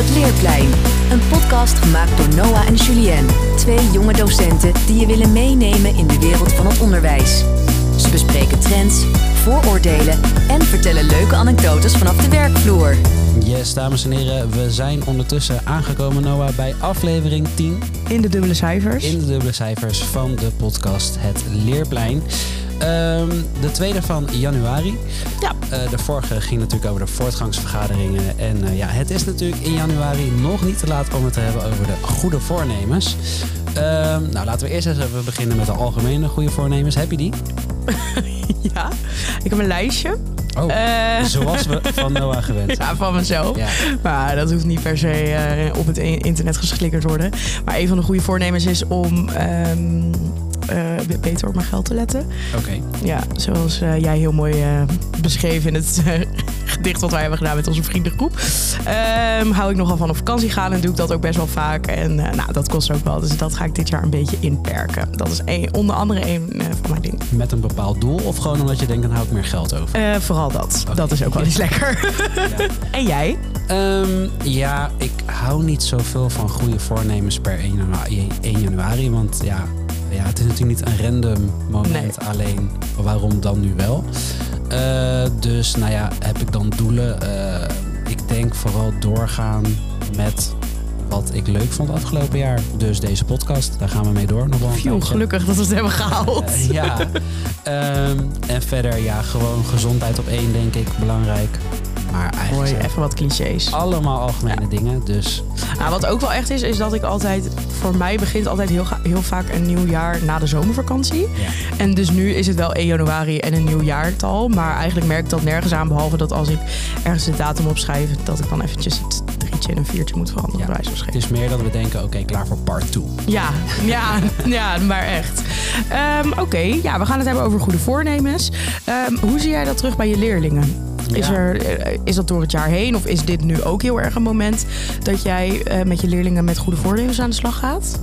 het Leerplein. Een podcast gemaakt door Noah en Julien. Twee jonge docenten die je willen meenemen in de wereld van het onderwijs. Ze bespreken trends, vooroordelen en vertellen leuke anekdotes vanaf de werkvloer. Yes, dames en heren, we zijn ondertussen aangekomen, Noah, bij aflevering 10 In de dubbele cijfers. in de dubbele cijfers van de podcast Het Leerplein. Ehm, de tweede van januari. Ja. Eh, de vorige ging natuurlijk over de voortgangsvergaderingen. En eh, ja, het is natuurlijk in januari nog niet te laat om het te hebben over de goede voornemens. Ehm, nou, laten we eerst eens even beginnen met de algemene goede voornemens. Heb je die? Ja, ik heb een lijstje. Oh, Eh. zoals we van Noah gewend zijn. Ja, van mezelf. Ja. Maar dat hoeft niet per se op het internet geslikkerd worden. Maar een van de goede voornemens is om ehm, eh, beter op mijn geld te letten. Oké. Ja, zoals eh, jij heel mooi eh, beschreef in het eh, gedicht wat wij hebben gedaan met onze vriendengroep. Ehm, hou ik nogal van op vakantie gaan en doe ik dat ook best wel vaak. En eh, nou, dat kost ook wel. Dus dat ga ik dit jaar een beetje inperken. Dat is een, onder andere een eh, van mijn dingen. Met een bepaald doel of gewoon omdat je denkt, dan hou ik meer geld over? Eh, vooral dat. Dat is ook wel eens lekker. Ja. en jij? Ehm, ja, ik hou niet zoveel van goede voornemens per 1 januari. 1 januari want ja, ja, het is natuurlijk niet een random moment. Alleen waarom dan nu wel? Eh, dus nou ja, heb ik dan doelen? Eh, ik denk vooral doorgaan met wat ik leuk vond afgelopen jaar. Dus deze podcast, daar gaan we mee door. Nog wel een Phew, tijdje. gelukkig dat we het hebben gehaald. Eh, ja. Ehm, en verder, ja, gewoon gezondheid op één, denk ik, belangrijk. Maar eigenlijk Mooi, zijn even wat clichés. allemaal algemene dingen. Dus Nou, wat ook wel echt is, is dat ik altijd... Voor mij begint altijd heel, heel vaak een nieuw jaar na de zomervakantie. ja. En dus nu is het wel 1 januari en een nieuw jaartal. Maar eigenlijk merk ik dat nergens aan. Behalve dat als ik ergens de datum opschrijf... dat ik dan eventjes het drietje en een viertje moet veranderen. Ja. bij wijze van Het is meer dat we denken, oké, klaar voor part 2. Ja, ja, ja, maar echt. Ehm, Oké, ja, we gaan het hebben over goede voornemens. Ehm, hoe zie jij dat terug bij je leerlingen? Is, Ja. er, eh, is dat door het jaar heen? Of is dit nu ook heel erg een moment dat jij eh, met je leerlingen met goede voornemens aan de slag gaat?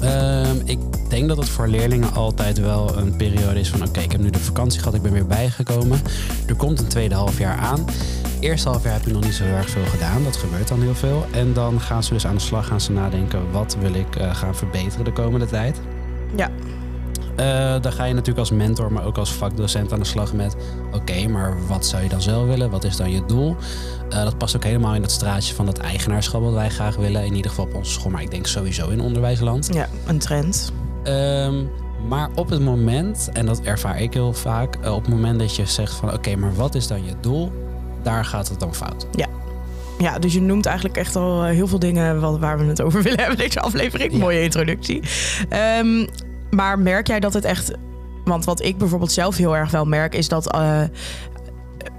Ehm, ik denk dat het voor leerlingen altijd wel een periode is van... oké, ik heb nu de vakantie gehad, ik ben weer bijgekomen. Er komt een tweede halfjaar aan. Eerste halfjaar heb je nog niet zo erg veel gedaan. Dat gebeurt dan heel veel. En dan gaan ze dus aan de slag, gaan ze nadenken... wat wil ik eh, gaan verbeteren de komende tijd. Ja. Eh, dan ga je natuurlijk als mentor, maar ook als vakdocent aan de slag met... oké, maar wat zou je dan zelf willen? Wat is dan je doel? Eh, dat past ook helemaal in dat straatje van dat eigenaarschap wat wij graag willen. In ieder geval op onze school, maar ik denk sowieso in onderwijsland. Ja, een trend. Ehm, maar op het moment, en dat ervaar ik heel vaak... eh, op het moment dat je zegt van oké, maar wat is dan je doel? Daar gaat het dan fout. Ja, dus je noemt eigenlijk echt al heel veel dingen waar we het over willen hebben deze aflevering. Ja. Mooie introductie. Ehm, maar merk jij dat het echt... Want wat ik bijvoorbeeld zelf heel erg wel merk is dat... eh,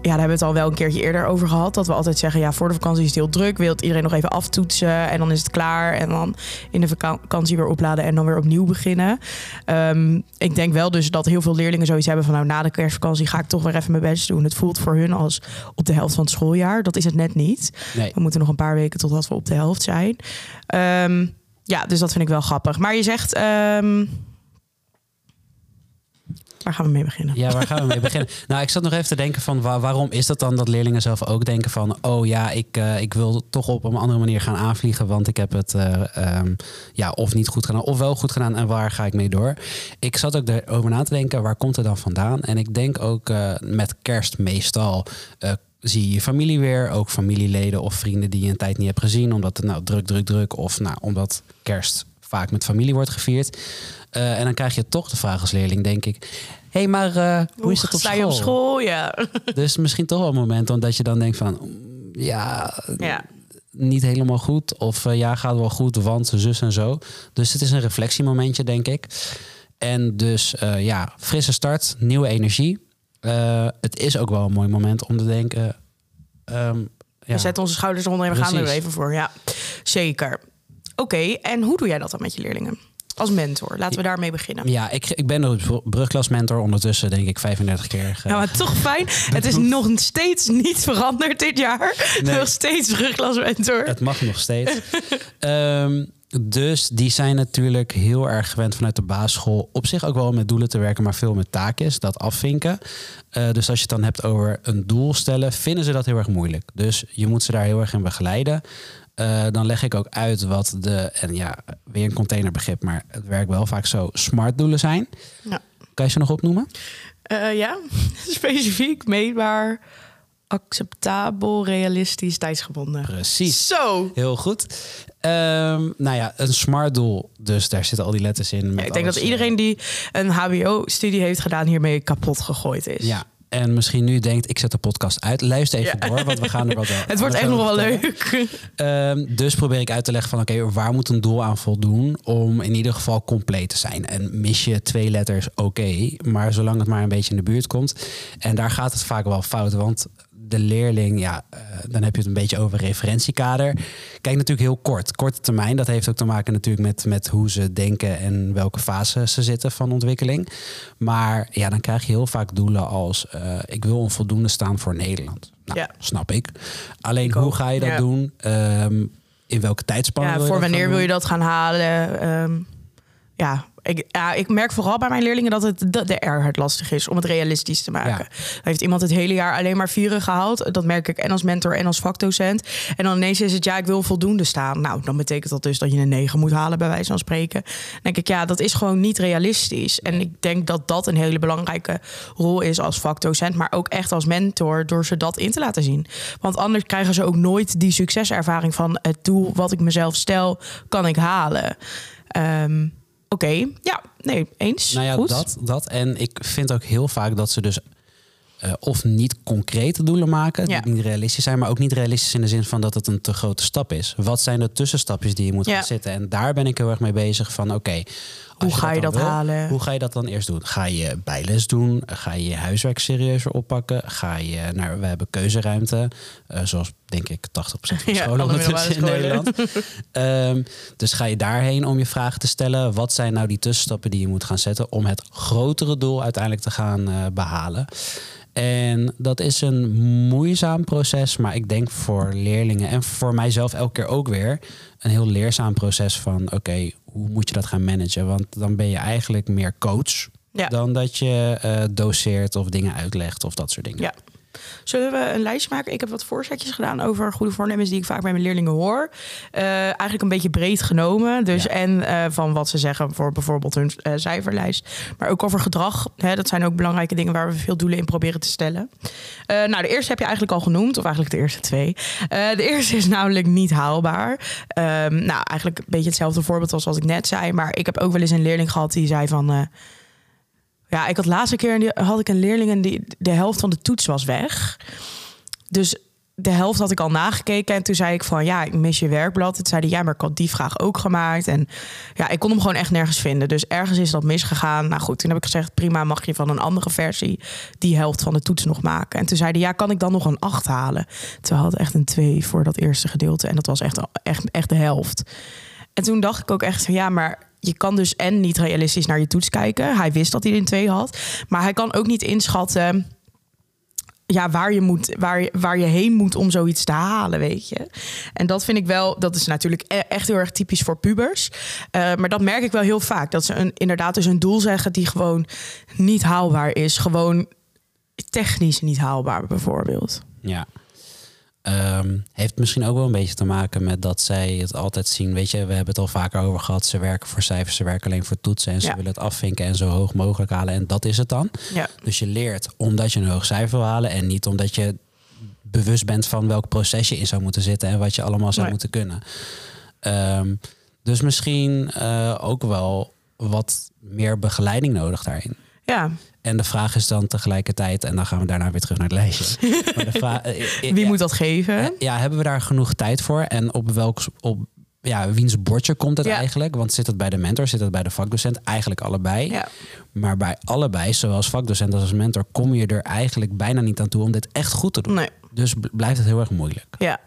ja, daar hebben we het al wel een keertje eerder over gehad. Dat we altijd zeggen, ja, voor de vakantie is het heel druk. Wilt iedereen nog even aftoetsen en dan is het klaar. En dan in de vaka- vakantie weer opladen en dan weer opnieuw beginnen. Ehm, ik denk wel dus dat heel veel leerlingen zoiets hebben van... nou, na de kerstvakantie ga ik toch weer even mijn best doen. Het voelt voor hun als op de helft van het schooljaar. Dat is het net niet. Nee, We moeten nog een paar weken totdat we op de helft zijn. Ehm, ja, dus dat vind ik wel grappig. Maar je zegt... ehm, waar gaan we mee beginnen? Ja, waar gaan we mee beginnen? Nou, ik zat nog even te denken van wa- waarom is dat dan dat leerlingen zelf ook denken van oh ja, ik, eh, ik wil toch op een andere manier gaan aanvliegen, want ik heb het eh, ehm, ja, of niet goed gedaan of wel goed gedaan en waar ga ik mee door? Ik zat ook erover na te denken, waar komt het dan vandaan? En ik denk ook eh, met kerst meestal zie je je familie weer, ook familieleden of vrienden die je een tijd niet hebt gezien, omdat het nou druk, druk, druk of nou, omdat kerst vaak met familie wordt gevierd. Eh, en dan krijg je toch de vraag als leerling, denk ik. Hé, hey, maar eh, hoe is het op school? je op school? Ja. Dus misschien toch wel een moment omdat je dan denkt van... mm, Ja, ja. niet helemaal goed. Of eh, ja, gaat wel goed, want zus en zo. Dus het is een reflectiemomentje, denk ik. En dus ja, frisse start, nieuwe energie. Het is ook wel een mooi moment om te denken... ehm, ja. We zetten onze schouders eronder en we gaan er even voor. Ja, zeker. Oké, en hoe doe jij dat dan met je leerlingen? Als mentor. Laten we daarmee beginnen. Ja, ik, ik ben de brugklasmentor ondertussen, denk ik, 35 keer. ge- Nou, maar toch fijn. Het is nog steeds niet veranderd dit jaar. Nee. Nog steeds ruglasmentor. Het mag nog steeds. Ehm, Dus die zijn natuurlijk heel erg gewend vanuit de basisschool op zich ook wel met doelen te werken, maar veel met taakjes, dat afvinken. Uh, dus als je het dan hebt over een doel stellen, vinden ze dat heel erg moeilijk. Dus je moet ze daar heel erg in begeleiden. Uh, dan leg ik ook uit wat de, en ja, weer een containerbegrip, maar het werkt wel vaak zo, smart doelen zijn. Ja. Kan je ze nog opnoemen? Uh, ja, specifiek, meetbaar, acceptabel, realistisch, tijdsgebonden. Precies. Zo. Heel goed. Um, nou ja, een smart doel. Dus daar zitten al die letters in. Ja, ik denk dat iedereen eh, die een HBO-studie heeft gedaan hiermee kapot gegooid is. Ja, en misschien nu denkt, ik zet de podcast uit. Luister even door, want we gaan er wat Het wordt echt nog wel leuk. Um, dus probeer ik uit te leggen van, oké, waar moet een doel aan voldoen om in ieder geval compleet te zijn? En mis je twee letters, oké, maar zolang het maar een beetje in de buurt komt. En daar gaat het vaak wel fout, want de leerling, ja, uh, dan heb je het een beetje over referentiekader. Kijk natuurlijk heel kort. Korte termijn, dat heeft ook te maken natuurlijk met, met hoe ze denken en welke fase ze zitten van ontwikkeling. Maar ja, dan krijg je heel vaak doelen als uh, ik wil een voldoende staan voor Nederland. Nou, ja. snap ik. Alleen hoe ga je dat ja. doen? Um, in welke tijdspanne? Ja, voor wanneer wil je dat gaan halen? Um, ja, ik, ja, ik merk vooral bij mijn leerlingen dat het de, de R het lastig is om het realistisch te maken. Heeft iemand het hele jaar alleen maar vieren gehaald? Dat merk ik en als mentor en als vakdocent. En dan ineens is het ja, ik wil voldoende staan. Nou, dan betekent dat dus dat je een 9 moet halen, bij wijze van spreken. Dan denk ik, ja, dat is gewoon niet realistisch. En ik denk dat dat een hele belangrijke rol is als vakdocent, maar ook echt als mentor, door ze dat in te laten zien. Want anders krijgen ze ook nooit die succeservaring van het doel wat ik mezelf stel, kan ik halen. Um, Oké, ja, nee, eens. Nou ja, Goed. dat, dat. En ik vind ook heel vaak dat ze dus uh, of niet concrete doelen maken, ja. die niet realistisch zijn, maar ook niet realistisch in de zin van dat het een te grote stap is. Wat zijn de tussenstapjes die je moet ja. gaan zitten? En daar ben ik heel erg mee bezig van, oké, okay, hoe ga je dat, wil, halen? Hoe ga je dat dan eerst doen? Ga je bijles doen? Ga je je huiswerk serieuzer oppakken? Ga je naar, we hebben keuzeruimte, uh, zoals denk ik 80% van de scholen ja, in Nederland. um, dus ga je daarheen om je vragen te stellen. Wat zijn nou die tussenstappen die je moet gaan zetten om het grotere doel uiteindelijk te gaan uh, behalen? En dat is een moeizaam proces, maar ik denk voor leerlingen en voor mijzelf elke keer ook weer een heel leerzaam proces van oké, okay, hoe moet je dat gaan managen? Want dan ben je eigenlijk meer coach ja. dan dat je uh, doseert of dingen uitlegt of dat soort dingen. Ja. Zullen we een lijst maken? Ik heb wat voorzetjes gedaan over goede voornemens die ik vaak bij mijn leerlingen hoor. Uh, eigenlijk een beetje breed genomen. Dus ja. en uh, van wat ze zeggen voor bijvoorbeeld hun uh, cijferlijst. Maar ook over gedrag. Hè, dat zijn ook belangrijke dingen waar we veel doelen in proberen te stellen. nou, de eerste heb je eigenlijk al genoemd. Of eigenlijk de eerste twee. de eerste is namelijk niet haalbaar. Um, nou, eigenlijk een beetje hetzelfde voorbeeld als wat ik net zei. Maar ik heb ook wel eens een leerling gehad die zei van ja, ik had laatste keer had ik een leerling en die de helft van de toets was weg. Dus de helft had ik al nagekeken. En toen zei ik van ja, ik mis je werkblad. Toen zei hij ja, maar ik had die vraag ook gemaakt. En ja, ik kon hem gewoon echt nergens vinden. Dus ergens is dat misgegaan. Nou goed, toen heb ik gezegd prima, mag je van een andere versie die helft van de toets nog maken. En toen zei hij ja, kan ik dan nog een 8 halen? Terwijl had echt een 2 voor dat eerste gedeelte. En dat was echt, echt, echt de helft. En toen dacht ik ook echt ja, maar je kan dus en niet realistisch naar je toets kijken. Hij wist dat hij er 2 had. Maar hij kan ook niet inschatten ja, waar, je moet, waar, waar je heen moet om zoiets te halen, weet je. En dat vind ik wel, dat is natuurlijk echt heel erg typisch voor pubers. Uh, maar dat merk ik wel heel vaak. Dat ze een, inderdaad dus een doel zeggen die gewoon niet haalbaar is. Gewoon technisch niet haalbaar, bijvoorbeeld. Ja. Um, heeft misschien ook wel een beetje te maken met dat zij het altijd zien. Weet je, we hebben het al vaker over gehad. Ze werken voor cijfers, ze werken alleen voor toetsen. En ze willen het afvinken en zo hoog mogelijk halen. En dat is het dan. Ja. Dus je leert omdat je een hoog cijfer wil halen. En niet omdat je bewust bent van welk proces je in zou moeten zitten. En wat je allemaal zou nee. moeten kunnen. Um, dus misschien uh, ook wel wat meer begeleiding nodig daarin. Ja. En de vraag is dan tegelijkertijd, en dan gaan we daarna weer terug naar het lijstje. Maar de vraag, Wie ja, moet dat geven? Ja, hebben we daar genoeg tijd voor? En op welk op ja, wiens bordje komt het ja. eigenlijk? Want zit het bij de mentor, zit het bij de vakdocent? Eigenlijk allebei. Ja. Maar bij allebei, zowel als vakdocent als als mentor, kom je er eigenlijk bijna niet aan toe om dit echt goed te doen. Nee. Dus blijft het heel erg moeilijk. Ja,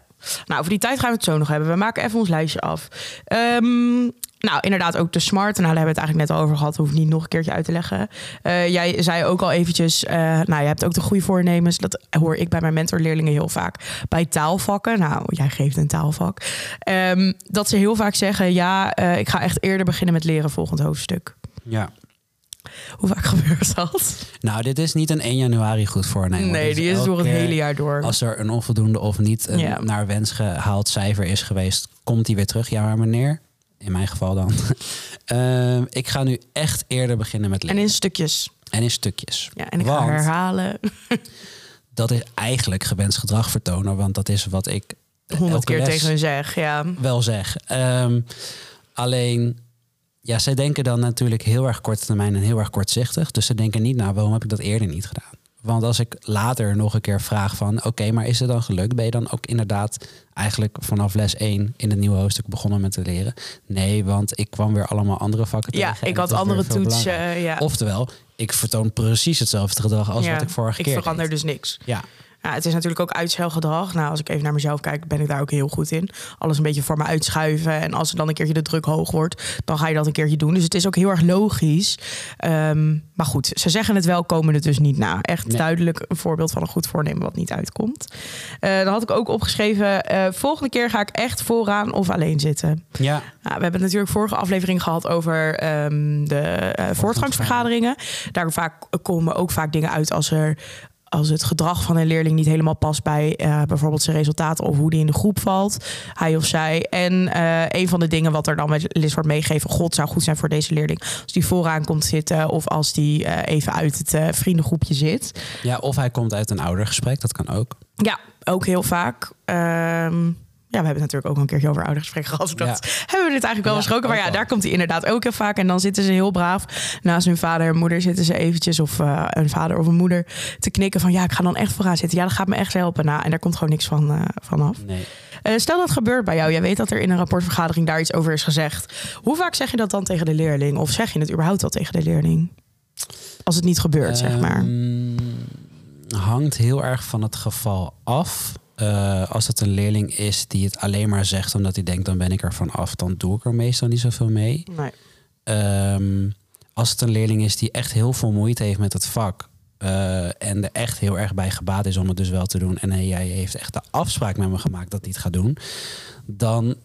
Nou, voor die tijd gaan we het zo nog hebben. We maken even ons lijstje af. Ehm, nou, inderdaad ook de smart. Nou, daar hebben we het eigenlijk net al over gehad. Hoef niet nog een keertje uit te leggen. Eh, jij zei ook al eventjes... eh, nou, je hebt ook de goede voornemens. Dat hoor ik bij mijn mentorleerlingen heel vaak. Bij taalvakken. Nou, jij geeft een taalvak. Ehm, dat ze heel vaak zeggen... Ja, eh, ik ga echt eerder beginnen met leren volgend hoofdstuk. Ja. Hoe vaak gebeurt dat? Nou, dit is niet een 1 januari goed voornemen. nee, die is door het hele jaar door. Als er een onvoldoende of niet een Ja. naar wens gehaald cijfer is geweest, komt die weer terug. Ja, maar meneer, in mijn geval dan. Ehm, ik ga nu echt eerder beginnen met En leren. in stukjes. En in stukjes. Ja, en ik ga herhalen. dat is eigenlijk gewenst gedrag vertonen, want dat is wat ik Honderd keer tegen hun zeg. Ja. wel zeg. Ehm, alleen, ja, zij denken dan natuurlijk heel erg korte termijn en heel erg kortzichtig. Dus ze denken niet, nou, waarom heb ik dat eerder niet gedaan? Want als ik later nog een keer vraag van, oké, maar is het dan gelukt? Ben je dan ook inderdaad eigenlijk vanaf les 1 in het nieuwe hoofdstuk begonnen met te leren? Nee, want ik kwam weer allemaal andere vakken Ja, tegen. en ik had andere toetsen. Ja. Oftewel, ik vertoon precies hetzelfde gedrag als Ja, wat ik vorige ik keer verander deed. dus niks. Ja, Ja, het is natuurlijk ook uitstelgedrag. Nou, als ik even naar mezelf kijk, ben ik daar ook heel goed in. Alles een beetje voor me uitschuiven. En als er dan een keertje de druk hoog wordt, dan ga je dat een keertje doen. Dus het is ook heel erg logisch. Ehm, maar goed, ze zeggen het wel, komen het dus niet na. Echt Nee. duidelijk een voorbeeld van een goed voornemen wat niet uitkomt. Eh, dan had ik ook opgeschreven, eh, volgende keer ga ik echt vooraan of alleen zitten. ja. Nou, we hebben natuurlijk vorige aflevering gehad over ehm, de eh, voortgangsvergaderingen. Daar vaak, komen ook vaak dingen uit als er als het gedrag van een leerling niet helemaal past bij eh, bijvoorbeeld zijn resultaten of hoe die in de groep valt, hij of zij. En eh, een van de dingen wat er dan met Lis wordt meegegeven, god zou goed zijn voor deze leerling als die vooraan komt zitten of als die eh, even uit het vriendengroepje zit. ja, of hij komt uit een oudergesprek, dat kan ook. Ja, ook heel vaak. Ehm, ja, we hebben het natuurlijk ook al een keertje over oudergesprekken gehad. Dat hebben we dit eigenlijk wel Ja, besproken. Maar ja, daar komt hij inderdaad ook heel vaak. En dan zitten ze heel braaf naast hun vader en moeder zitten ze eventjes... of eh, een vader of een moeder te knikken van... ja, ik ga dan echt vooraan zitten. Ja, dat gaat me echt helpen. Nou, en daar komt gewoon niks van eh, vanaf. Nee. Eh, stel dat gebeurt bij jou. Jij weet dat er in een rapportvergadering daar iets over is gezegd. Hoe vaak zeg je dat dan tegen de leerling? Of zeg je het überhaupt al tegen de leerling? Als het niet gebeurt, zeg maar. Ehm, hangt heel erg van het geval af. Eh, als het een leerling is die het alleen maar zegt omdat hij denkt, dan ben ik er van af, dan doe ik er meestal niet zoveel mee. Nee. Ehm, als het een leerling is die echt heel veel moeite heeft met het vak. eh, en er echt heel erg bij gebaat is om het dus wel te doen. En hij hij heeft echt de afspraak met me gemaakt dat hij het gaat doen. Dan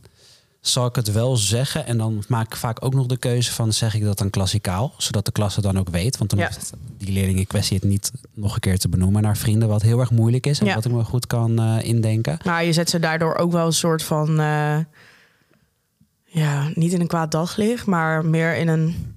zal ik het wel zeggen. En dan maak ik vaak ook nog de keuze van zeg ik dat dan klassikaal. Zodat de klas het dan ook weet. Want dan Ja. hoeft die leerling in kwestie het niet nog een keer te benoemen naar vrienden. Wat heel erg moeilijk is. En Ja. wat ik me goed kan eh, indenken. Maar je zet ze daardoor ook wel een soort van... eh, ja, niet in een kwaad daglicht, maar meer in een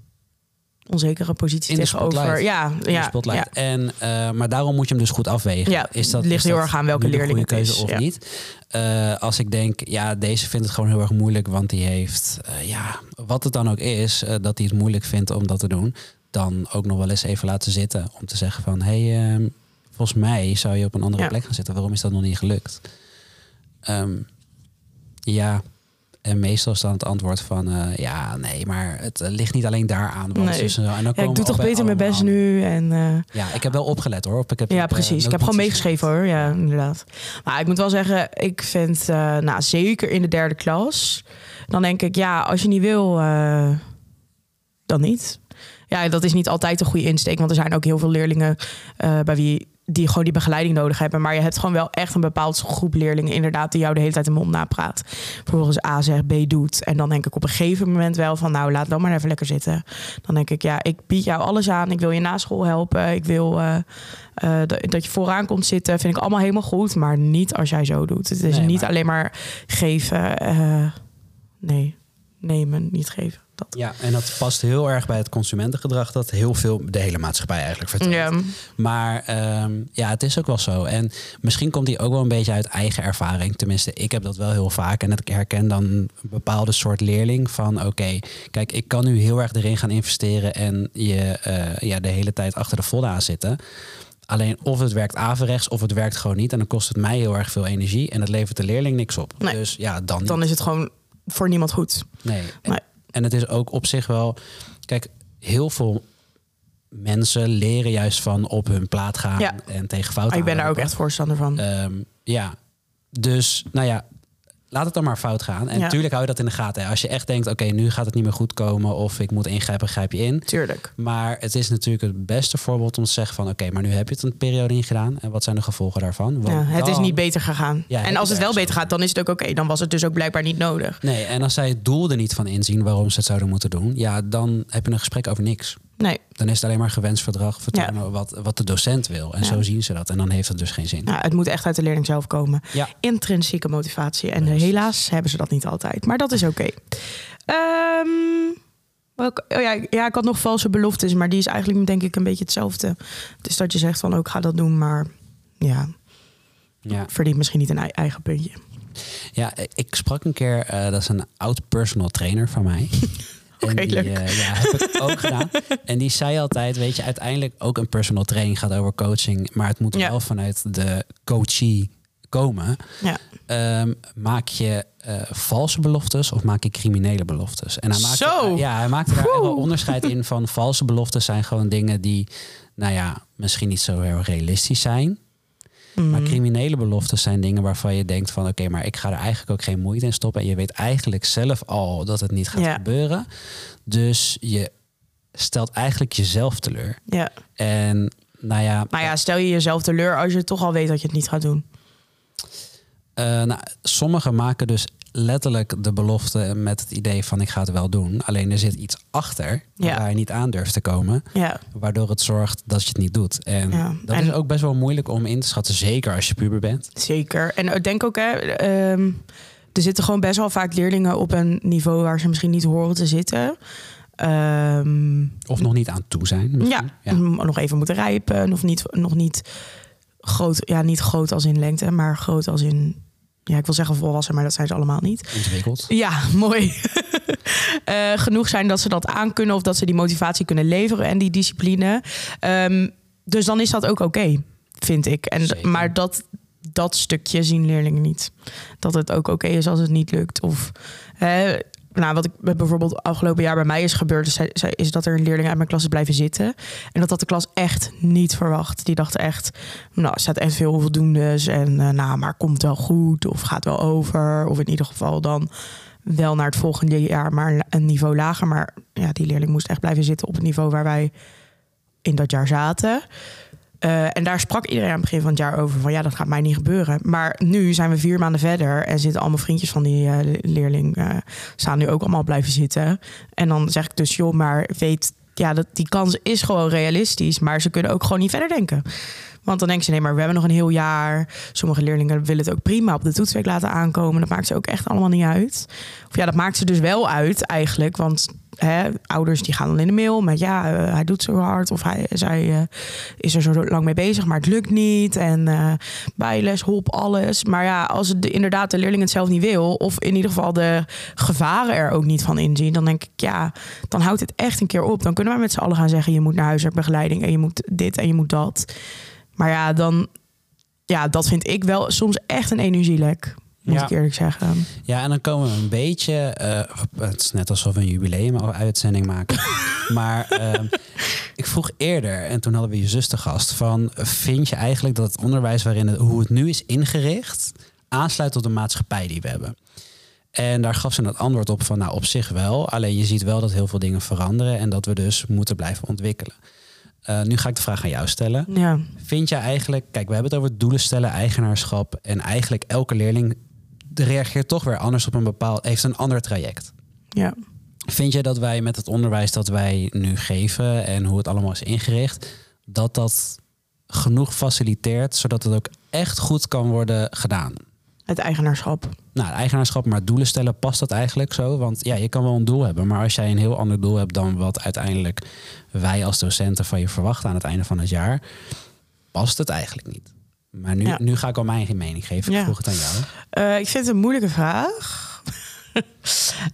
onzekere positie In tegenover. Ja, ja. En, eh, maar daarom moet je hem dus goed afwegen. Ja, is dat, het ligt is heel erg aan welke leerling het keuze is, of ja. niet. Eh, als ik denk, ja, deze vindt het gewoon heel erg moeilijk, want die heeft, eh, ja, wat het dan ook is, dat hij het moeilijk vindt om dat te doen, dan ook nog wel eens even laten zitten om te zeggen van, hey, ehm, volgens mij zou je op een andere Ja. plek gaan zitten. Waarom is dat nog niet gelukt? Ehm, ja. En meestal is dan het antwoord van eh, ja, nee, maar het eh, ligt niet alleen daar aan. want Nee. dus en dan Ja, ik doe toch beter mijn best nu. En, eh, Ja, ik heb wel opgelet hoor. Ik heb, ja, eh, precies. ik heb gewoon meegeschreven hoor. Ja, inderdaad. Maar ik moet wel zeggen, ik vind, eh, nou, zeker in de derde klas, dan denk ik, ja, als je niet wil, eh, dan niet. Ja, dat is niet altijd een goede insteek, want er zijn ook heel veel leerlingen eh, bij wie die gewoon die begeleiding nodig hebben. Maar je hebt gewoon wel echt een bepaald groep leerlingen, inderdaad, die jou de hele tijd de mond napraat. Als A zegt, B doet. En dan denk ik op een gegeven moment wel van, nou, laat dan maar even lekker zitten. Dan denk ik, ja, ik bied jou alles aan. Ik wil je na school helpen. Ik wil eh, eh, dat, je vooraan komt zitten. Vind ik allemaal helemaal goed. Maar niet als jij zo doet. Het is Nee, niet maar- alleen maar geven. eh, nemen, niet geven. Dat. Ja, en dat past heel erg bij het consumentengedrag dat heel veel de hele maatschappij eigenlijk vertelt. Ja, Maar ehm, ja, het is ook wel zo. En misschien komt die ook wel een beetje uit eigen ervaring. Tenminste, ik heb dat wel heel vaak. En ik herken dan een bepaalde soort leerling van... oké, kijk, ik kan nu heel erg erin gaan investeren... en je eh, ja, de hele tijd achter de vodden aan zitten. Alleen of het werkt averechts of het werkt gewoon niet. En dan kost het mij heel erg veel energie. En dat levert de leerling niks op. Nee. Dus ja, dan niet. dan is het gewoon voor niemand goed. Nee. En, het is ook op zich wel. Kijk, heel veel mensen leren juist van op hun plaat gaan Ja. en tegen fouten. ik ben daar ook echt voorstander van. Ehm, ja. dus, nou ja, laat het dan maar fout gaan. En Ja. natuurlijk hou je dat in de gaten. hè. Als je echt denkt, oké, nu gaat het niet meer goed komen... of ik moet ingrijpen, grijp je in. Tuurlijk. Maar het is natuurlijk het beste voorbeeld om te zeggen van... oké, maar nu heb je het een periode in gedaan. En wat zijn de gevolgen daarvan? Want Ja, het is niet beter gegaan. Ja, en als het wel beter gaat, dan is het ook oké. Dan was het dus ook blijkbaar niet nodig. Nee, en als zij het doel er niet van inzien waarom ze het zouden moeten doen... ja, dan heb je een gesprek over niks. Nee, Dan is het alleen maar gewenst verdrag vertonen wat, wat de docent wil. En Ja. zo zien ze dat. En dan heeft het dus geen zin. nou, het moet echt uit de leerling zelf komen. Ja. Intrinsieke motivatie. En Precies. helaas hebben ze dat niet altijd. Maar dat is oké. Ehm, oh ja, ja, ik had nog valse beloftes. Maar die is eigenlijk denk ik een beetje hetzelfde. Dus dat je zegt van ook ga dat doen. Maar ja, Ja. verdient misschien niet een ei- eigen puntje. Ja, ik sprak een keer, eh, dat is een oud personal trainer van mij. Oké, en die, leuk. eh, ja, heb ik ook gedaan. En die zei altijd, weet je, uiteindelijk ook een personal training gaat over coaching, maar het moet Ja. wel vanuit de coachee komen. Ja. Ehm, maak je eh, valse beloftes of maak je criminele beloftes? En hij maakte, Zo. ja, hij maakte daar wel onderscheid in van valse beloftes zijn gewoon dingen die, nou ja, misschien niet zo heel realistisch zijn. Maar Mm. criminele beloftes zijn dingen waarvan je denkt van oké, maar ik ga er eigenlijk ook geen moeite in stoppen. En je weet eigenlijk zelf al dat het niet gaat Ja. gebeuren. Dus je stelt eigenlijk jezelf teleur. Ja. En nou ja, Nou ja, stel je jezelf teleur als je toch al weet dat je het niet gaat doen. eh, nou, sommigen maken dus letterlijk de belofte met het idee van ik ga het wel doen. Alleen er zit iets achter Ja. waar je niet aan durft te komen. Ja, Waardoor het zorgt dat je het niet doet. En Ja, dat en- is ook best wel moeilijk om in te schatten. Zeker als je puber bent. zeker. En ik denk ook, hè, ehm, er zitten gewoon best wel vaak leerlingen op een niveau waar ze misschien niet horen te zitten. Ehm, Of nog niet aan toe zijn. ja, misschien. ja. m- nog even moeten rijpen. Nog niet, nog niet groot, ja, niet groot als in lengte, maar groot als in, ja, ik wil zeggen volwassen, maar dat zijn ze allemaal niet. Ontwikkeld. Ja, mooi. Eh, genoeg zijn dat ze dat aankunnen of dat ze die motivatie kunnen leveren en die discipline. Ehm, dus dan is dat ook oké, vind ik. En, Zeker. maar dat, dat stukje zien leerlingen niet. Dat het ook oké is als het niet lukt. Of hè, nou, wat ik bijvoorbeeld afgelopen jaar bij mij is gebeurd, is, is dat er een leerling uit mijn klas is blijven zitten. En dat had de klas echt niet verwacht. Die dachten echt, nou, er staat echt veel onvoldoendes. En eh, nou, maar komt wel goed of gaat wel over. Of in ieder geval dan wel naar het volgende jaar, maar een niveau lager. Maar ja, die leerling moest echt blijven zitten op het niveau waar wij in dat jaar zaten. Eh, en daar sprak iedereen aan het begin van het jaar over van ja, dat gaat mij niet gebeuren. Maar nu zijn we vier maanden verder en zitten allemaal vriendjes van die eh, leerling eh, staan nu ook allemaal blijven zitten. En dan zeg ik dus joh, maar weet ja, dat die kans is gewoon realistisch, maar ze kunnen ook gewoon niet verder denken. Want dan denken ze, nee, maar we hebben nog een heel jaar. Sommige leerlingen willen het ook prima op de toetsweek laten aankomen. Dat maakt ze ook echt allemaal niet uit. Of ja, dat maakt ze dus wel uit eigenlijk. Want hè, ouders die gaan dan in de mail met ja, eh, hij doet zo hard. Of hij, zij eh, is er zo lang mee bezig, maar het lukt niet. En eh bijles, hop, alles. Maar ja, als het de, inderdaad de leerling het zelf niet wil... of in ieder geval de gevaren er ook niet van inzien... dan denk ik, ja, dan houdt het echt een keer op. Dan kunnen wij met z'n allen gaan zeggen... je moet naar huiswerkbegeleiding en je moet dit en je moet dat... Maar ja, dan, ja, dat vind ik wel soms echt een energielek. Moet Ja. ik eerlijk zeggen. Ja, en dan komen we een beetje. eh, het is net alsof we een jubileum-uitzending maken. maar ehm, ik vroeg eerder, en toen hadden we je zus te gast. Van, vind je eigenlijk dat het onderwijs waarin het, hoe het nu is ingericht. aansluit op de maatschappij die we hebben? En daar gaf ze het antwoord op van, nou op zich wel. Alleen je ziet wel dat heel veel dingen veranderen en dat we dus moeten blijven ontwikkelen. Eh, nu ga ik de vraag aan jou stellen. Ja, Vind jij eigenlijk, kijk, we hebben het over doelen stellen, eigenaarschap. En eigenlijk elke leerling reageert toch weer anders op een bepaald, heeft een ander traject. ja. Vind jij dat wij met het onderwijs dat wij nu geven en hoe het allemaal is ingericht, dat dat genoeg faciliteert, zodat het ook echt goed kan worden gedaan? Het eigenaarschap. Nou, eigenaarschap, maar doelen stellen, past dat eigenlijk zo? Want ja, je kan wel een doel hebben, maar als jij een heel ander doel hebt dan wat uiteindelijk wij als docenten van je verwachten aan het einde van het jaar, past het eigenlijk niet. Maar nu, Ja. nu ga ik al mijn mening geven. Ik Ja. vroeg het aan jou. Eh, ik vind het een moeilijke vraag.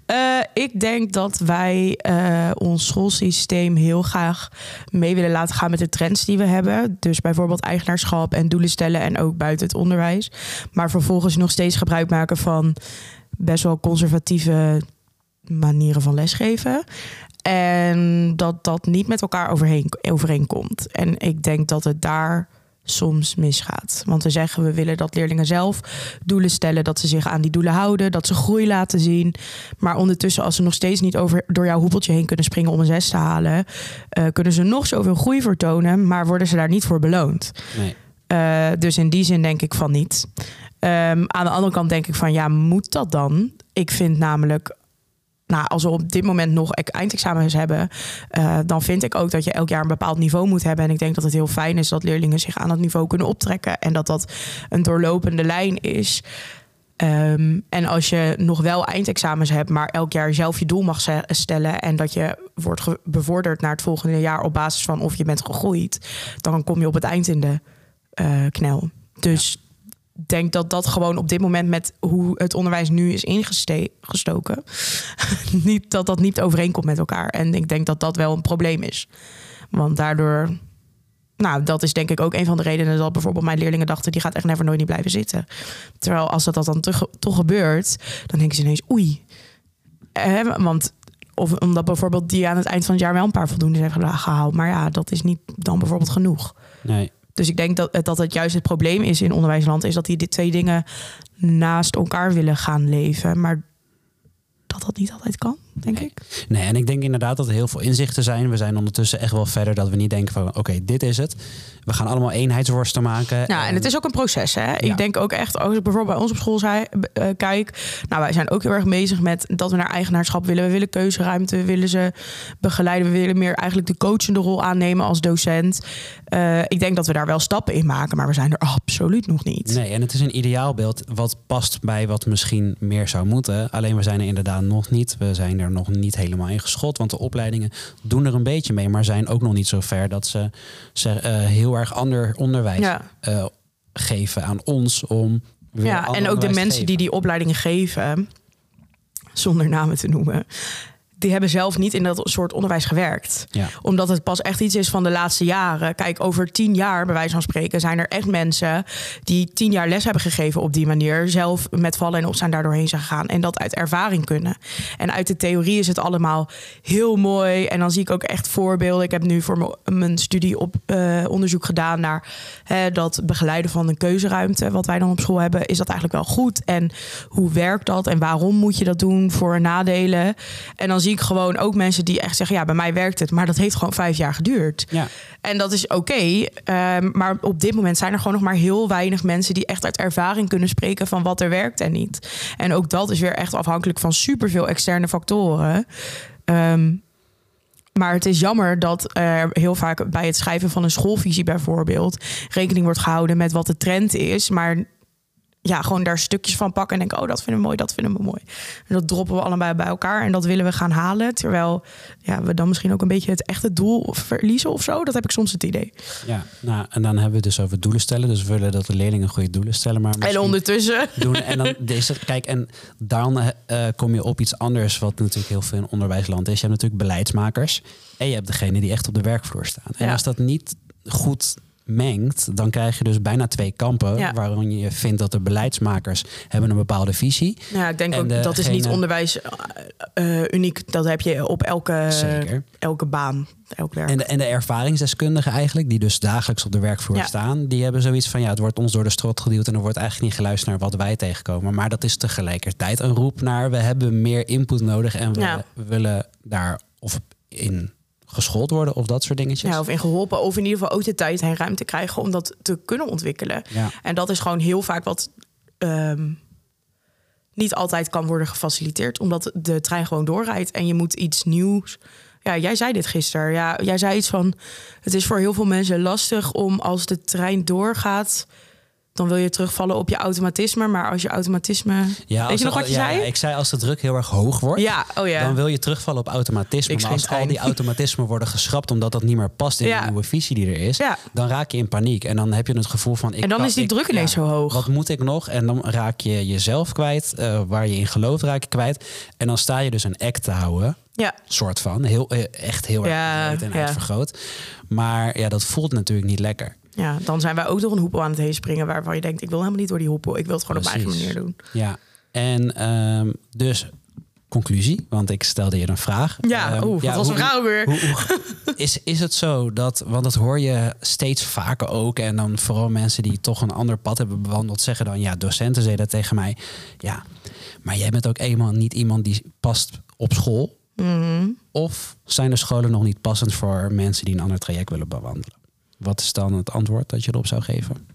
Eh, ik denk dat wij eh, ons schoolsysteem heel graag mee willen laten gaan met de trends die we hebben. Dus bijvoorbeeld eigenaarschap en doelen stellen en ook buiten het onderwijs. Maar vervolgens nog steeds gebruik maken van best wel conservatieve manieren van lesgeven. En dat dat niet met elkaar overheen, overeenkomt. En ik denk dat het daar soms misgaat. Want we zeggen we willen dat leerlingen zelf doelen stellen, dat ze zich aan die doelen houden, dat ze groei laten zien. Maar ondertussen, als ze nog steeds niet over, door jouw hoepeltje heen kunnen springen om een zes te halen, uh, kunnen ze nog zoveel groei vertonen, maar worden ze daar niet voor beloond. Nee. Uh, dus in die zin denk ik van niet. Um, aan de andere kant denk ik van ja, moet dat dan? Ik vind namelijk nou, als we op dit moment nog eindexamens hebben, uh, dan vind ik ook dat je elk jaar een bepaald niveau moet hebben. En ik denk dat het heel fijn is dat leerlingen zich aan dat niveau kunnen optrekken en dat dat een doorlopende lijn is. Um, en als je nog wel eindexamens hebt, maar elk jaar zelf je doel mag stellen en dat je wordt bevorderd naar het volgende jaar op basis van of je bent gegroeid, dan kom je op het eind in de uh, knel. Dus denk dat dat gewoon op dit moment met hoe het onderwijs nu is ingestoken, niet, dat dat niet overeenkomt met elkaar. En ik denk dat dat wel een probleem is. Want daardoor, nou, dat is denk ik ook een van de redenen dat bijvoorbeeld mijn leerlingen dachten, die gaat echt never nooit niet blijven zitten. Terwijl als dat, dat dan toch, gebeurt, dan denken ze ineens, oei. Eh, want of omdat bijvoorbeeld die aan het eind van het jaar wel een paar voldoende hebben gehaald. Maar ja, dat is niet dan bijvoorbeeld genoeg. Nee. Dus ik denk dat, dat het juist het probleem is in onderwijsland, is dat die twee dingen naast elkaar willen gaan leven. Maar dat dat niet altijd kan, denk ik. Nee, en ik denk inderdaad dat er heel veel inzichten zijn. We zijn ondertussen echt wel verder dat we niet denken van oké, dit is het. We gaan allemaal eenheidsworsten maken. Ja, en, het is ook een proces. Hè? Ik denk ook echt, als ik bijvoorbeeld bij ons op school zei, uh, kijk, nou wij zijn ook heel erg bezig met dat we naar eigenaarschap willen. We willen keuzeruimte, we willen ze begeleiden. We willen meer eigenlijk de coachende rol aannemen als docent. Uh, ik denk dat we daar wel stappen in maken, maar we zijn er absoluut nog niet. Nee, en het is een ideaalbeeld wat past bij wat misschien meer zou moeten. Alleen we zijn er inderdaad nog niet. We zijn er nog niet helemaal in geschot, want de opleidingen doen er een beetje mee, maar zijn ook nog niet zo ver dat ze, ze uh, heel erg ander onderwijs ja. uh, geven aan ons om. Ja, en ook de mensen die die opleidingen geven, zonder namen te noemen, die hebben zelf niet in dat soort onderwijs gewerkt. Ja. Omdat het pas echt iets is van de laatste jaren. Kijk, over tien jaar, bij wijze van spreken, zijn er echt mensen die tien jaar les hebben gegeven op die manier. Zelf met vallen en opstaan daar doorheen zijn gegaan. En dat uit ervaring kunnen. En uit de theorie is het allemaal heel mooi. En dan zie ik ook echt voorbeelden. Ik heb nu voor mijn studie op uh, onderzoek gedaan naar hè, dat begeleiden van een keuzeruimte. Wat wij dan op school hebben, is dat eigenlijk wel goed? En hoe werkt dat? En waarom moet je dat doen? Voor nadelen? En dan zie ik gewoon ook mensen die echt zeggen: ja, bij mij werkt het, maar dat heeft gewoon vijf jaar geduurd. Ja. En dat is oké. um, maar op dit moment zijn er gewoon nog maar heel weinig mensen die echt uit ervaring kunnen spreken van wat er werkt en niet. En ook dat is weer echt afhankelijk van superveel externe factoren. Um, maar het is jammer dat er heel vaak bij het schrijven van een schoolvisie bijvoorbeeld rekening wordt gehouden met wat de trend is, maar ja, gewoon daar stukjes van pakken en denken, oh, dat vinden we mooi, dat vinden we mooi. En dat droppen we allebei bij elkaar en dat willen we gaan halen. Terwijl ja, we dan misschien ook een beetje het echte doel verliezen of zo. Dat heb ik soms het idee. Ja, nou, en dan hebben we het dus over doelen stellen. Dus we willen dat de leerlingen goede doelen stellen. Maar en ondertussen. Doen, en dan deze, kijk, en dan uh, kom je op iets anders, wat natuurlijk heel veel in onderwijsland is. Je hebt natuurlijk beleidsmakers en je hebt degene die echt op de werkvloer staan. En Ja. als dat niet goed mengt, dan krijg je dus bijna twee kampen. Ja. Waarin je vindt dat de beleidsmakers hebben een bepaalde visie. Ja, ik denk En ook dat is niet onderwijs eh, eh, uniek. Dat heb je op elke, Zeker. elke baan, elk werk. En de, en de ervaringsdeskundigen eigenlijk, die dus dagelijks op de werkvloer Ja. staan, die hebben zoiets van ja, het wordt ons door de strot geduwd en er wordt eigenlijk niet geluisterd naar wat wij tegenkomen. Maar dat is tegelijkertijd een roep naar we hebben meer input nodig en we, Ja. we willen daar of in geschoold worden of dat soort dingetjes. ja, of in geholpen, of in ieder geval ook de tijd en ruimte krijgen om dat te kunnen ontwikkelen. Ja. En dat is gewoon heel vaak wat ehm, niet altijd kan worden gefaciliteerd, omdat de trein gewoon doorrijdt en je moet iets nieuws. Ja, jij zei dit gisteren. Ja, jij zei iets van: het is voor heel veel mensen lastig om als de trein doorgaat, dan wil je terugvallen op je automatisme. Maar als je automatisme. Ja, Weet als je nog wat je ja, zei? ja, ik zei als de druk heel erg hoog wordt. Ja, oh ja. Dan wil je terugvallen op automatisme. Ik Maar als al die automatismen worden geschrapt omdat dat niet meer past in Ja. de nieuwe visie die er is, Ja. dan raak je in paniek. En dan heb je het gevoel van. Ik En dan kan- is die ik- druk ineens zo hoog. Wat moet ik nog? En dan raak je jezelf kwijt, eh, waar je in gelooft raak je kwijt. En dan sta je dus een act te houden, Ja, soort van. Heel, eh, echt heel Ja, erg breed en ja. uitvergroot. Maar ja, dat voelt natuurlijk niet lekker. Ja, dan zijn wij ook door een hoepel aan het heen springen waarvan je denkt: ik wil helemaal niet door die hoepel. Ik wil het gewoon op mijn eigen manier doen. Ja, en ehm, dus conclusie, want ik stelde je een vraag. Ja, wat was een vraag weer? hoe- hoe- is, is het zo dat, want dat hoor je steeds vaker ook, en dan vooral mensen die toch een ander pad hebben bewandeld, zeggen dan, ja, docenten zeiden tegen mij, ja, maar jij bent ook eenmaal niet iemand die past op school. Mhm. Of zijn de scholen nog niet passend voor mensen die een ander traject willen bewandelen? Wat is dan het antwoord dat je erop zou geven?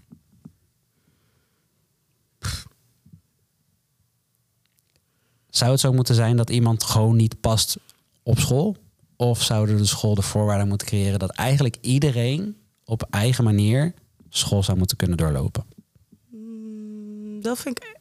Zou het zo moeten zijn dat iemand gewoon niet past op school? Of zouden de school de voorwaarden moeten creëren dat eigenlijk iedereen op eigen manier school zou moeten kunnen doorlopen? Dat vind ik.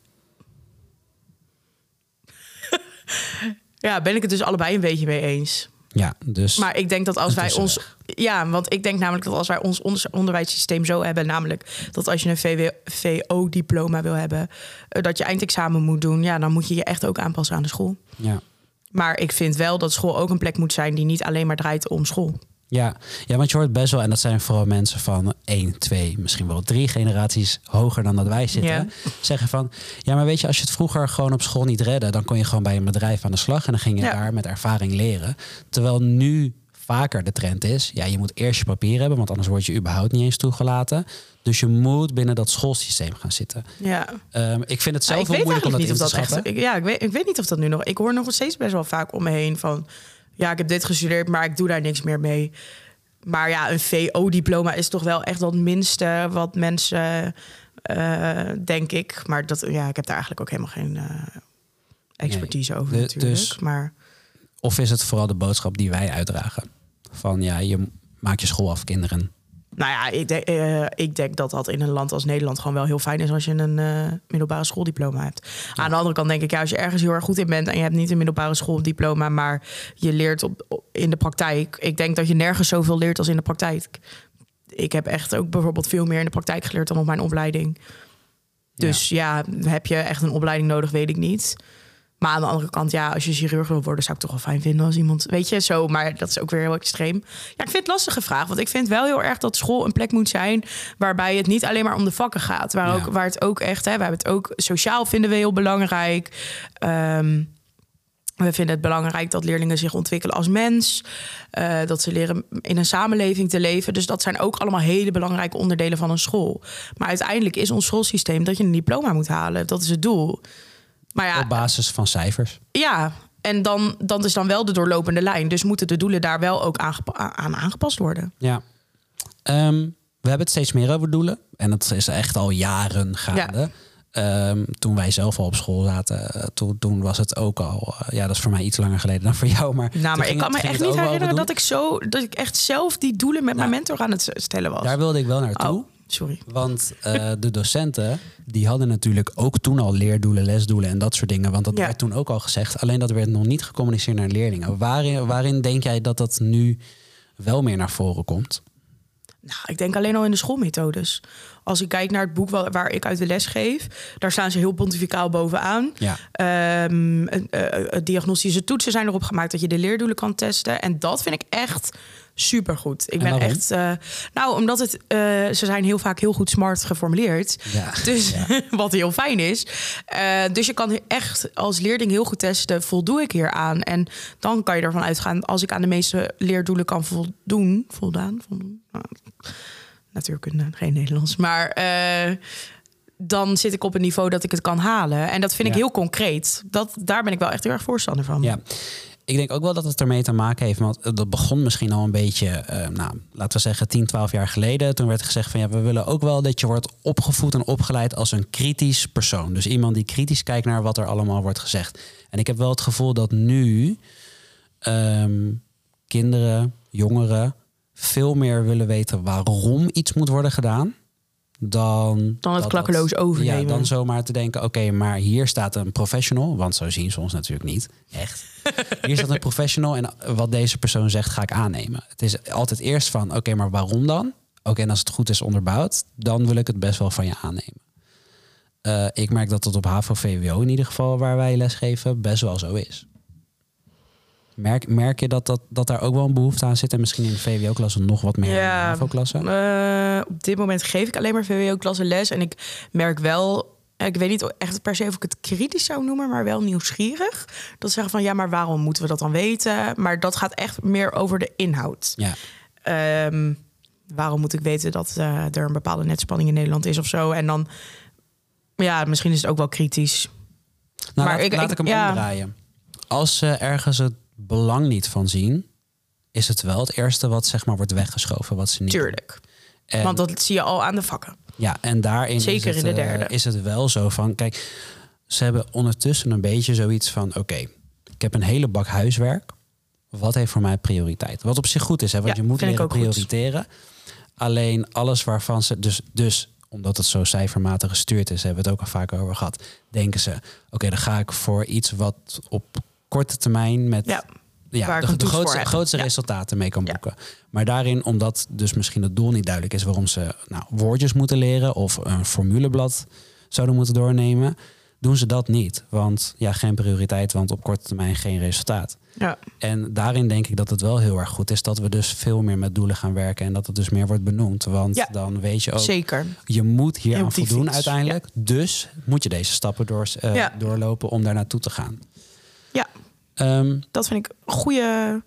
ja, ben ik het dus allebei een beetje mee eens. Ja, dus. Maar ik denk dat als wij ons. Ja, want ik denk namelijk dat als wij ons onder- onderwijssysteem zo hebben, namelijk dat als je een VO-diploma wil hebben, eh, dat je eindexamen moet doen, ja, dan moet je je echt ook aanpassen aan de school. ja. Maar ik vind wel dat school ook een plek moet zijn die niet alleen maar draait om school. Ja. ja, want je hoort best wel, en dat zijn vooral mensen van één, twee, misschien wel drie generaties hoger dan dat wij zitten, Ja. zeggen van, ja, maar weet je, als je het vroeger gewoon op school niet redde, dan kon je gewoon bij een bedrijf aan de slag en dan ging je Ja. daar met ervaring leren. Terwijl nu vaker de trend is, ja, je moet eerst je papier hebben, want anders word je überhaupt niet eens toegelaten. Dus je moet binnen dat schoolsysteem gaan zitten. Ja. Ehm, ik vind het Ja, zelf wel moeilijk om dat in te of dat echt. schatten. Ik, ja, ik weet, ik weet niet of dat nu nog. Ik hoor nog steeds best wel vaak om me heen van. Ja, ik heb dit gestudeerd, maar ik doe daar niks meer mee. Maar ja, een VO-diploma is toch wel echt het minste wat mensen, eh, denk ik. Maar dat, ja, ik heb daar eigenlijk ook helemaal geen eh, expertise over de- natuurlijk. dus- maar Of is het vooral de boodschap die wij uitdragen? Van ja, je maakt je school af, kinderen. Nou ja, ik denk, eh, ik denk dat dat in een land als Nederland gewoon wel heel fijn is als je een eh, middelbare schooldiploma hebt. Aan de andere kant denk ik, ja, als je ergens heel erg goed in bent en je hebt niet een middelbare schooldiploma, maar je leert op, op- in de praktijk. Ik denk dat je nergens zoveel leert als in de praktijk. Ik heb echt ook bijvoorbeeld veel meer in de praktijk geleerd dan op mijn opleiding. Dus ja, heb je echt een opleiding nodig, weet ik niet. Maar aan de andere kant, ja, als je chirurg wil worden, zou ik toch wel fijn vinden als iemand, weet je, zo. Maar dat is ook weer heel extreem. Ja, ik vind het lastige vraag, want ik vind wel heel erg dat school een plek moet zijn waarbij het niet alleen maar om de vakken gaat, waar, Ja. ook, waar het ook echt, hè, we hebben het ook sociaal vinden we heel belangrijk. Ehm, we vinden het belangrijk dat leerlingen zich ontwikkelen als mens. eh, dat ze leren in een samenleving te leven. Dus dat zijn ook allemaal hele belangrijke onderdelen van een school. Maar uiteindelijk is ons schoolsysteem dat je een diploma moet halen. Dat is het doel. Maar ja, Op basis van cijfers. ja, en dan, dan is dan wel de doorlopende lijn. Dus moeten de doelen daar wel ook aan aangepast worden. Ja. Ehm, we hebben het steeds meer over doelen. En dat is echt al jaren gaande. Ehm, toen wij zelf al op school zaten, eh, toen, toen was het ook al... eh, ja, dat is voor mij iets langer geleden dan voor jou. Maar, Nou, maar ik kan het- me echt niet herinneren dat ik zo dat ik echt zelf die doelen met mijn mentor aan het stellen was. Daar wilde ik wel naartoe. oh, sorry. Want eh, de docenten, die hadden natuurlijk ook toen al leerdoelen, lesdoelen en dat soort dingen. Want dat Ja. werd toen ook al gezegd. Alleen dat werd nog niet gecommuniceerd naar leerlingen. Waarin, waarin denk jij dat dat nu wel meer naar voren komt? Nou, ik denk alleen al in de schoolmethodes. Als ik kijk naar het boek wa- waar ik uit de les geef, daar staan ze heel pontificaal bovenaan. Ja. Eh, diagnostische toetsen zijn erop gemaakt dat je de leerdoelen kan testen. En dat vind ik echt supergoed. Ik En ben waarom? echt. eh, nou, omdat het. eh, ze zijn heel vaak heel goed smart geformuleerd. Ja. Dus wat heel fijn is. Eh, dus je kan echt als leerling heel goed testen: voldoe ik hier aan? En dan kan je ervan uitgaan, als ik aan de meeste leerdoelen kan voldoen, voldaan, voldoen. Nou, natuurkunde, geen Nederlands. Maar dan zit ik op een niveau dat ik het kan halen. En dat vind ik heel concreet. Dat, daar ben ik wel echt heel erg voorstander van. Ja, ik denk ook wel dat het ermee te maken heeft. Want dat begon misschien al een beetje, eh, nou, laten we zeggen 10, 12 jaar geleden. Toen werd gezegd van ja, we willen ook wel dat je wordt opgevoed en opgeleid als een kritisch persoon. Dus iemand die kritisch kijkt naar wat er allemaal wordt gezegd. En ik heb wel het gevoel dat nu ehm, kinderen, jongeren veel meer willen weten waarom iets moet worden gedaan. Dan, Dan het klakkeloos overnemen. Ja, dan zomaar te denken, oké, maar hier staat een professional. Want zo zien ze ons natuurlijk niet. Echt. Hier staat een professional en wat deze persoon zegt ga ik aannemen. Het is altijd eerst van, oké, maar waarom dan? Oké, en als het goed is onderbouwd, dan wil ik het best wel van je aannemen. Eh, ik merk dat dat op HAVO-VWO in ieder geval, waar wij lesgeven, best wel zo is. Merk, merk je dat, dat, dat daar ook wel een behoefte aan zit? En misschien in de VWO-klasse nog wat meer de HAVO-klasse? eh, op dit moment geef ik alleen maar VWO-klasse les. En ik merk wel ik weet niet echt per se of ik het kritisch zou noemen, maar wel nieuwsgierig. Dat ze zeggen van ja, maar waarom moeten we dat dan weten? Maar dat gaat echt meer over de inhoud. Ja. Ehm, waarom moet ik weten dat eh, er een bepaalde netspanning in Nederland is of zo? En dan, ja, misschien is het ook wel kritisch. Nou, Maar laat, ik- laat ik- ik hem ja. omdraaien. Als ze ergens het belang niet van zien, is het wel het eerste wat zeg maar wordt weggeschoven, wat ze niet. Tuurlijk. En, Want dat zie je al aan de vakken. ja, en daarin Zeker is, het, in de eh, derde. is het wel zo van, kijk, ze hebben ondertussen een beetje zoiets van, oké, ik heb een hele bak huiswerk. Wat heeft voor mij prioriteit? Wat op zich goed is, hè, want Ja, je moet leren goed. prioriteren. Alleen alles waarvan ze dus, dus omdat het zo cijfermatig gestuurd is, hebben we het ook al vaker over gehad, denken ze, oké, dan ga ik voor iets wat op korte termijn met Ja, de, grootste, grootste Ja. resultaten mee kan Ja. boeken. Maar daarin, omdat dus misschien het doel niet duidelijk is waarom ze nou, woordjes moeten leren of een formuleblad zouden moeten doornemen, doen ze dat niet. Want ja, geen prioriteit, want op korte termijn geen resultaat. ja. En daarin denk ik dat het wel heel erg goed is dat we dus veel meer met doelen gaan werken en dat het dus meer wordt benoemd. Want Ja. dan weet je ook, zeker. je moet hier aan voldoen fiets, uiteindelijk. Dus moet je deze stappen door, eh, doorlopen om daar naartoe te gaan. Ehm, Dat vind ik een goede.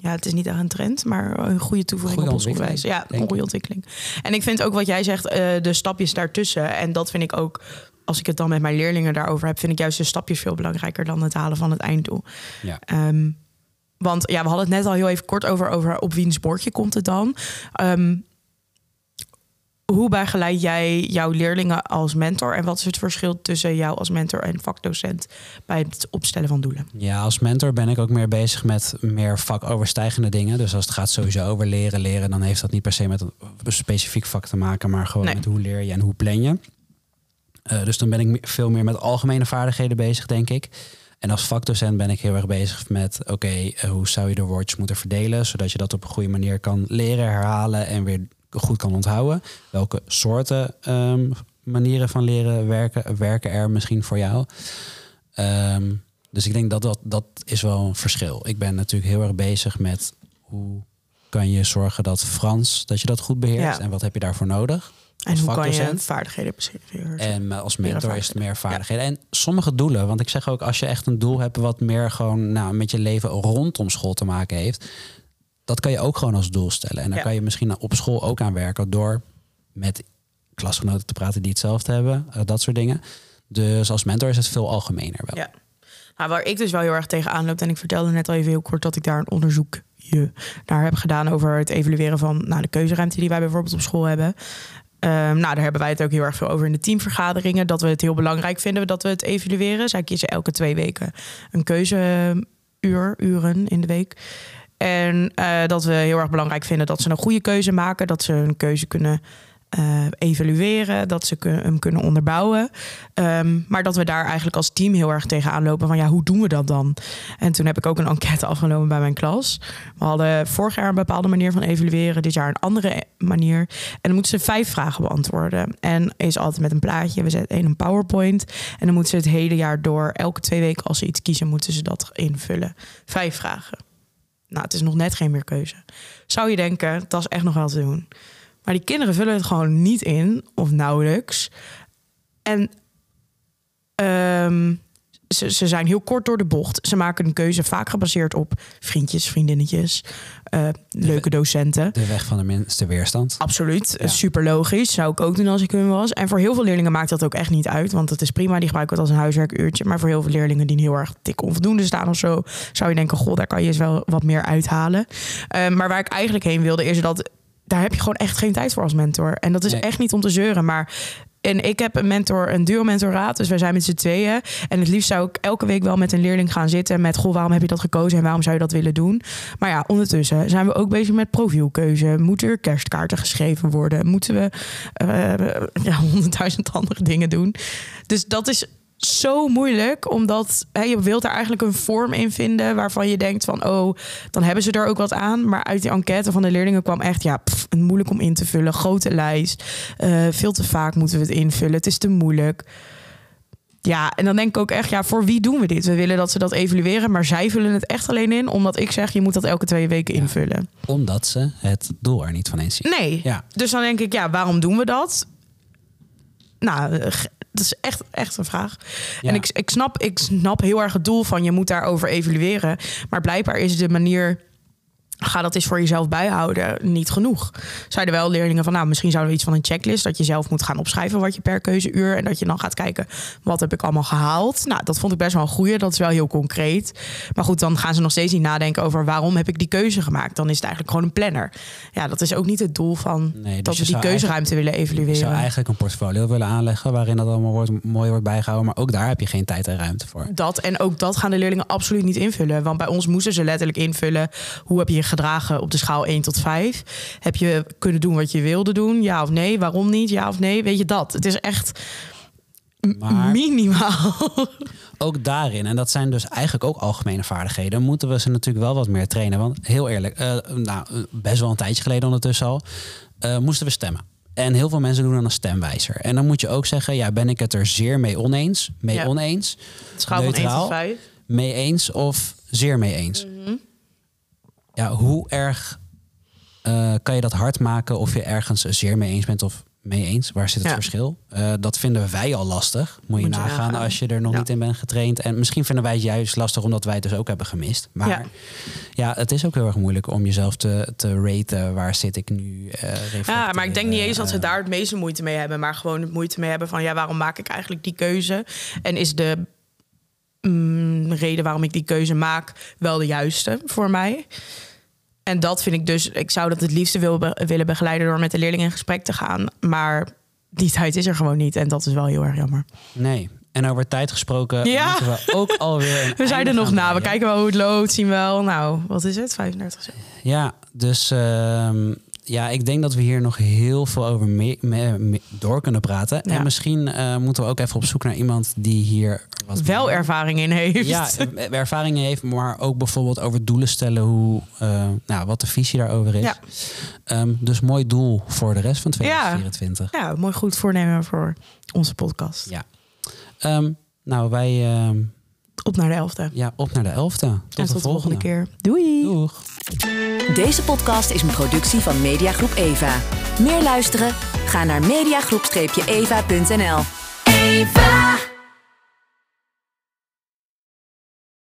Ja, het is niet echt een trend, maar een goede toevoeging Goede op ons onderwijs. Ja, een goede ontwikkeling. En ik vind ook wat jij zegt, eh, de stapjes daartussen. En dat vind ik ook, als ik het dan met mijn leerlingen daarover heb, vind ik juist de stapjes veel belangrijker dan het halen van het einddoel. ja. Ehm, want ja, we hadden het net al heel even kort over, over op wiens bordje komt het dan. Ehm, hoe begeleid jij jouw leerlingen als mentor? En wat is het verschil tussen jou als mentor en vakdocent bij het opstellen van doelen? Ja, als mentor ben ik ook meer bezig met meer vakoverstijgende dingen. Dus als het gaat sowieso over leren, leren, dan heeft dat niet per se met een specifiek vak te maken, maar gewoon Nee. met hoe leer je en hoe plan je. Eh, dus dan ben ik veel meer met algemene vaardigheden bezig, denk ik. En als vakdocent ben ik heel erg bezig met, oké, eh, hoe zou je de woordjes moeten verdelen, zodat je dat op een goede manier kan leren, herhalen en weer goed kan onthouden. Welke soorten ehm, manieren van leren werken, werken er misschien voor jou? Ehm, dus ik denk dat, dat dat is wel een verschil. Ik ben natuurlijk heel erg bezig met hoe kan je zorgen dat Frans, dat je dat goed beheerst Ja. en wat heb je daarvoor nodig? En Als hoe kan je vaardigheden? En als Meer mentor is het meer vaardigheden. En sommige doelen, want ik zeg ook als je echt een doel hebt wat meer gewoon nou, met je leven rondom school te maken heeft, dat kan je ook gewoon als doel stellen. En daar Ja. kan je misschien op school ook aan werken door met klasgenoten te praten die hetzelfde hebben, eh, dat soort dingen. Dus als mentor is het veel algemener wel. Ja. Nou, waar ik dus wel heel erg tegenaan loop, en ik vertelde net al even heel kort dat ik daar een onderzoekje naar heb gedaan over het evalueren van nou, de keuzeruimte die wij bijvoorbeeld op school hebben. Ehm, nou, daar hebben wij het ook heel erg veel over in de teamvergaderingen. Dat we het heel belangrijk vinden dat we het evalueren. Zij kiezen elke twee weken een keuzeuur, uren in de week. En eh, dat we heel erg belangrijk vinden dat ze een goede keuze maken. Dat ze een keuze kunnen eh, evalueren. Dat ze hem kunnen onderbouwen. Ehm, maar dat we daar eigenlijk als team heel erg tegenaan lopen van ja, hoe doen we dat dan? En toen heb ik ook een enquête afgenomen bij mijn klas. We hadden vorig jaar een bepaalde manier van evalueren, dit jaar een andere manier. En dan moeten ze vijf vragen beantwoorden. En is altijd met een plaatje. We zetten in een PowerPoint. En dan moeten ze het hele jaar door, elke twee weken als ze iets kiezen, moeten ze dat invullen. Vijf vragen. Nou, het is nog net geen meer keuze. Zou je denken, dat is echt nog wel te doen. Maar die kinderen vullen het gewoon niet in, of nauwelijks. En ehm, ze, ze zijn heel kort door de bocht. Ze maken een keuze vaak gebaseerd op vriendjes, vriendinnetjes, eh, leuke docenten. De weg van de minste weerstand. Absoluut, Ja. super logisch. Zou ik ook doen als ik hun was. En voor heel veel leerlingen maakt dat ook echt niet uit. Want het is prima, die gebruiken het als een huiswerkuurtje. Maar voor heel veel leerlingen die heel erg dik onvoldoende staan of zo... zou je denken, goh, daar kan je eens wel wat meer uithalen. Eh, maar waar ik eigenlijk heen wilde, is dat... daar heb je gewoon echt geen tijd voor als mentor. En dat is Nee. echt niet om te zeuren, maar... En ik heb een mentor, een duo-mentoraat. Dus wij zijn met z'n tweeën. En het liefst zou ik elke week wel met een leerling gaan zitten. Met, goh, waarom heb je dat gekozen en waarom zou je dat willen doen? Maar ja, ondertussen zijn we ook bezig met profielkeuze. Moeten er kerstkaarten geschreven worden? Moeten we eh, ja, honderdduizend andere dingen doen? Dus dat is zo moeilijk, omdat hè, je wilt er eigenlijk een vorm in vinden waarvan je denkt van, oh, dan hebben ze er ook wat aan. Maar uit die enquête van de leerlingen kwam echt, ja, pff, moeilijk om in te vullen, grote lijst, Eh, veel te vaak moeten we het invullen, het is te moeilijk. Ja, en dan denk ik ook echt, ja, voor wie doen we dit? We willen dat ze dat evalueren, maar zij vullen het echt alleen in, omdat ik zeg, je moet dat elke twee weken Ja. invullen. Omdat ze het doel er niet van eens zien. Nee. Ja. Dus dan denk ik, ja, waarom doen we dat? Nou, eh, dat is echt, echt een vraag. Ja. En ik, ik, snap, ik snap heel erg het doel van je moet daarover evalueren. Maar blijkbaar is de manier. Ga dat eens voor jezelf bijhouden, niet genoeg. Zeiden wel leerlingen van, nou, misschien zouden we iets van een checklist... dat je zelf moet gaan opschrijven wat je per keuzeuur... en dat je dan gaat kijken, wat heb ik allemaal gehaald? Nou, dat vond ik best wel een goeie, dat is wel heel concreet. Maar goed, dan gaan ze nog steeds niet nadenken over... waarom heb ik die keuze gemaakt? Dan is het eigenlijk gewoon een planner. Ja, dat is ook niet het doel van Nee, dus dat we die keuzeruimte willen Je evalueren. zou eigenlijk een portfolio willen aanleggen waarin dat allemaal wordt, mooi wordt bijgehouden. Maar ook daar heb je geen tijd en ruimte voor. Dat en ook dat gaan de leerlingen absoluut niet invullen. Want bij ons moesten ze letterlijk invullen... hoe heb je je gedragen op de schaal 1 tot 5? Heb je kunnen doen wat je wilde doen? Ja of nee? Waarom niet? Ja of nee? Weet je dat? Het is echt Maar- minimaal. Ook daarin, en dat zijn dus eigenlijk ook algemene vaardigheden, moeten we ze natuurlijk wel wat meer trainen. Want heel eerlijk, eh, nou, eh, best wel een tijdje geleden ondertussen al, eh, moesten we stemmen. En heel veel mensen doen dan een stemwijzer. En dan moet je ook zeggen, ja, ben ik het er zeer mee oneens, mee Ja. oneens, Schaal van 1 Neutraal. tot 5. mee eens of zeer mee eens. Mhm. Ja, hoe erg eh, kan je dat hard maken of je ergens zeer mee eens bent of mee eens? Waar zit het Ja. verschil? Eh, dat vinden wij al lastig. Moet je Moet je nagaan als je er nog Ja. niet in bent getraind. En misschien vinden wij het juist lastig omdat wij het dus ook hebben gemist. Maar ja, Ja. het is ook heel erg moeilijk om jezelf te, te raten. Waar zit ik nu? eh, Ja, maar ik denk niet eens dat ze daar het meeste moeite mee hebben. Maar gewoon het moeite mee hebben van... ja, waarom maak ik eigenlijk die keuze? En is de mm, reden waarom ik die keuze maak wel de juiste voor mij? En dat vind ik dus... Ik zou dat het liefste wil be- willen begeleiden... door met de leerlingen in gesprek te gaan. Maar die tijd is er gewoon niet. En dat is wel heel erg jammer. Nee. En over tijd gesproken Ja. moeten we ook alweer We zijn er nog na. We kijken wel hoe het loopt. Zien wel, nou, wat is het? 35 cent. Ja, dus ehm, ja, ik denk dat we hier nog heel veel over mee, door kunnen praten. Ja. En misschien eh, moeten we ook even op zoek naar iemand die hier wat Wel meer- ervaring in heeft. Ja, er- ervaringen heeft, maar ook bijvoorbeeld over doelen stellen, hoe, eh, nou, wat de visie daarover is. Ja. Ehm, dus mooi doel voor de rest van Ja. 2024. Ja, mooi goed voornemen voor onze podcast. Ja. Ehm, nou, wij ehm, Op naar de elfde. ja, op naar de elfde. Tot, en de, tot de volgende keer. keer. Doeg. Deze podcast is een productie van Mediagroep Eva. Meer luisteren? Ga naar mediagroep-eva.nl. Eva!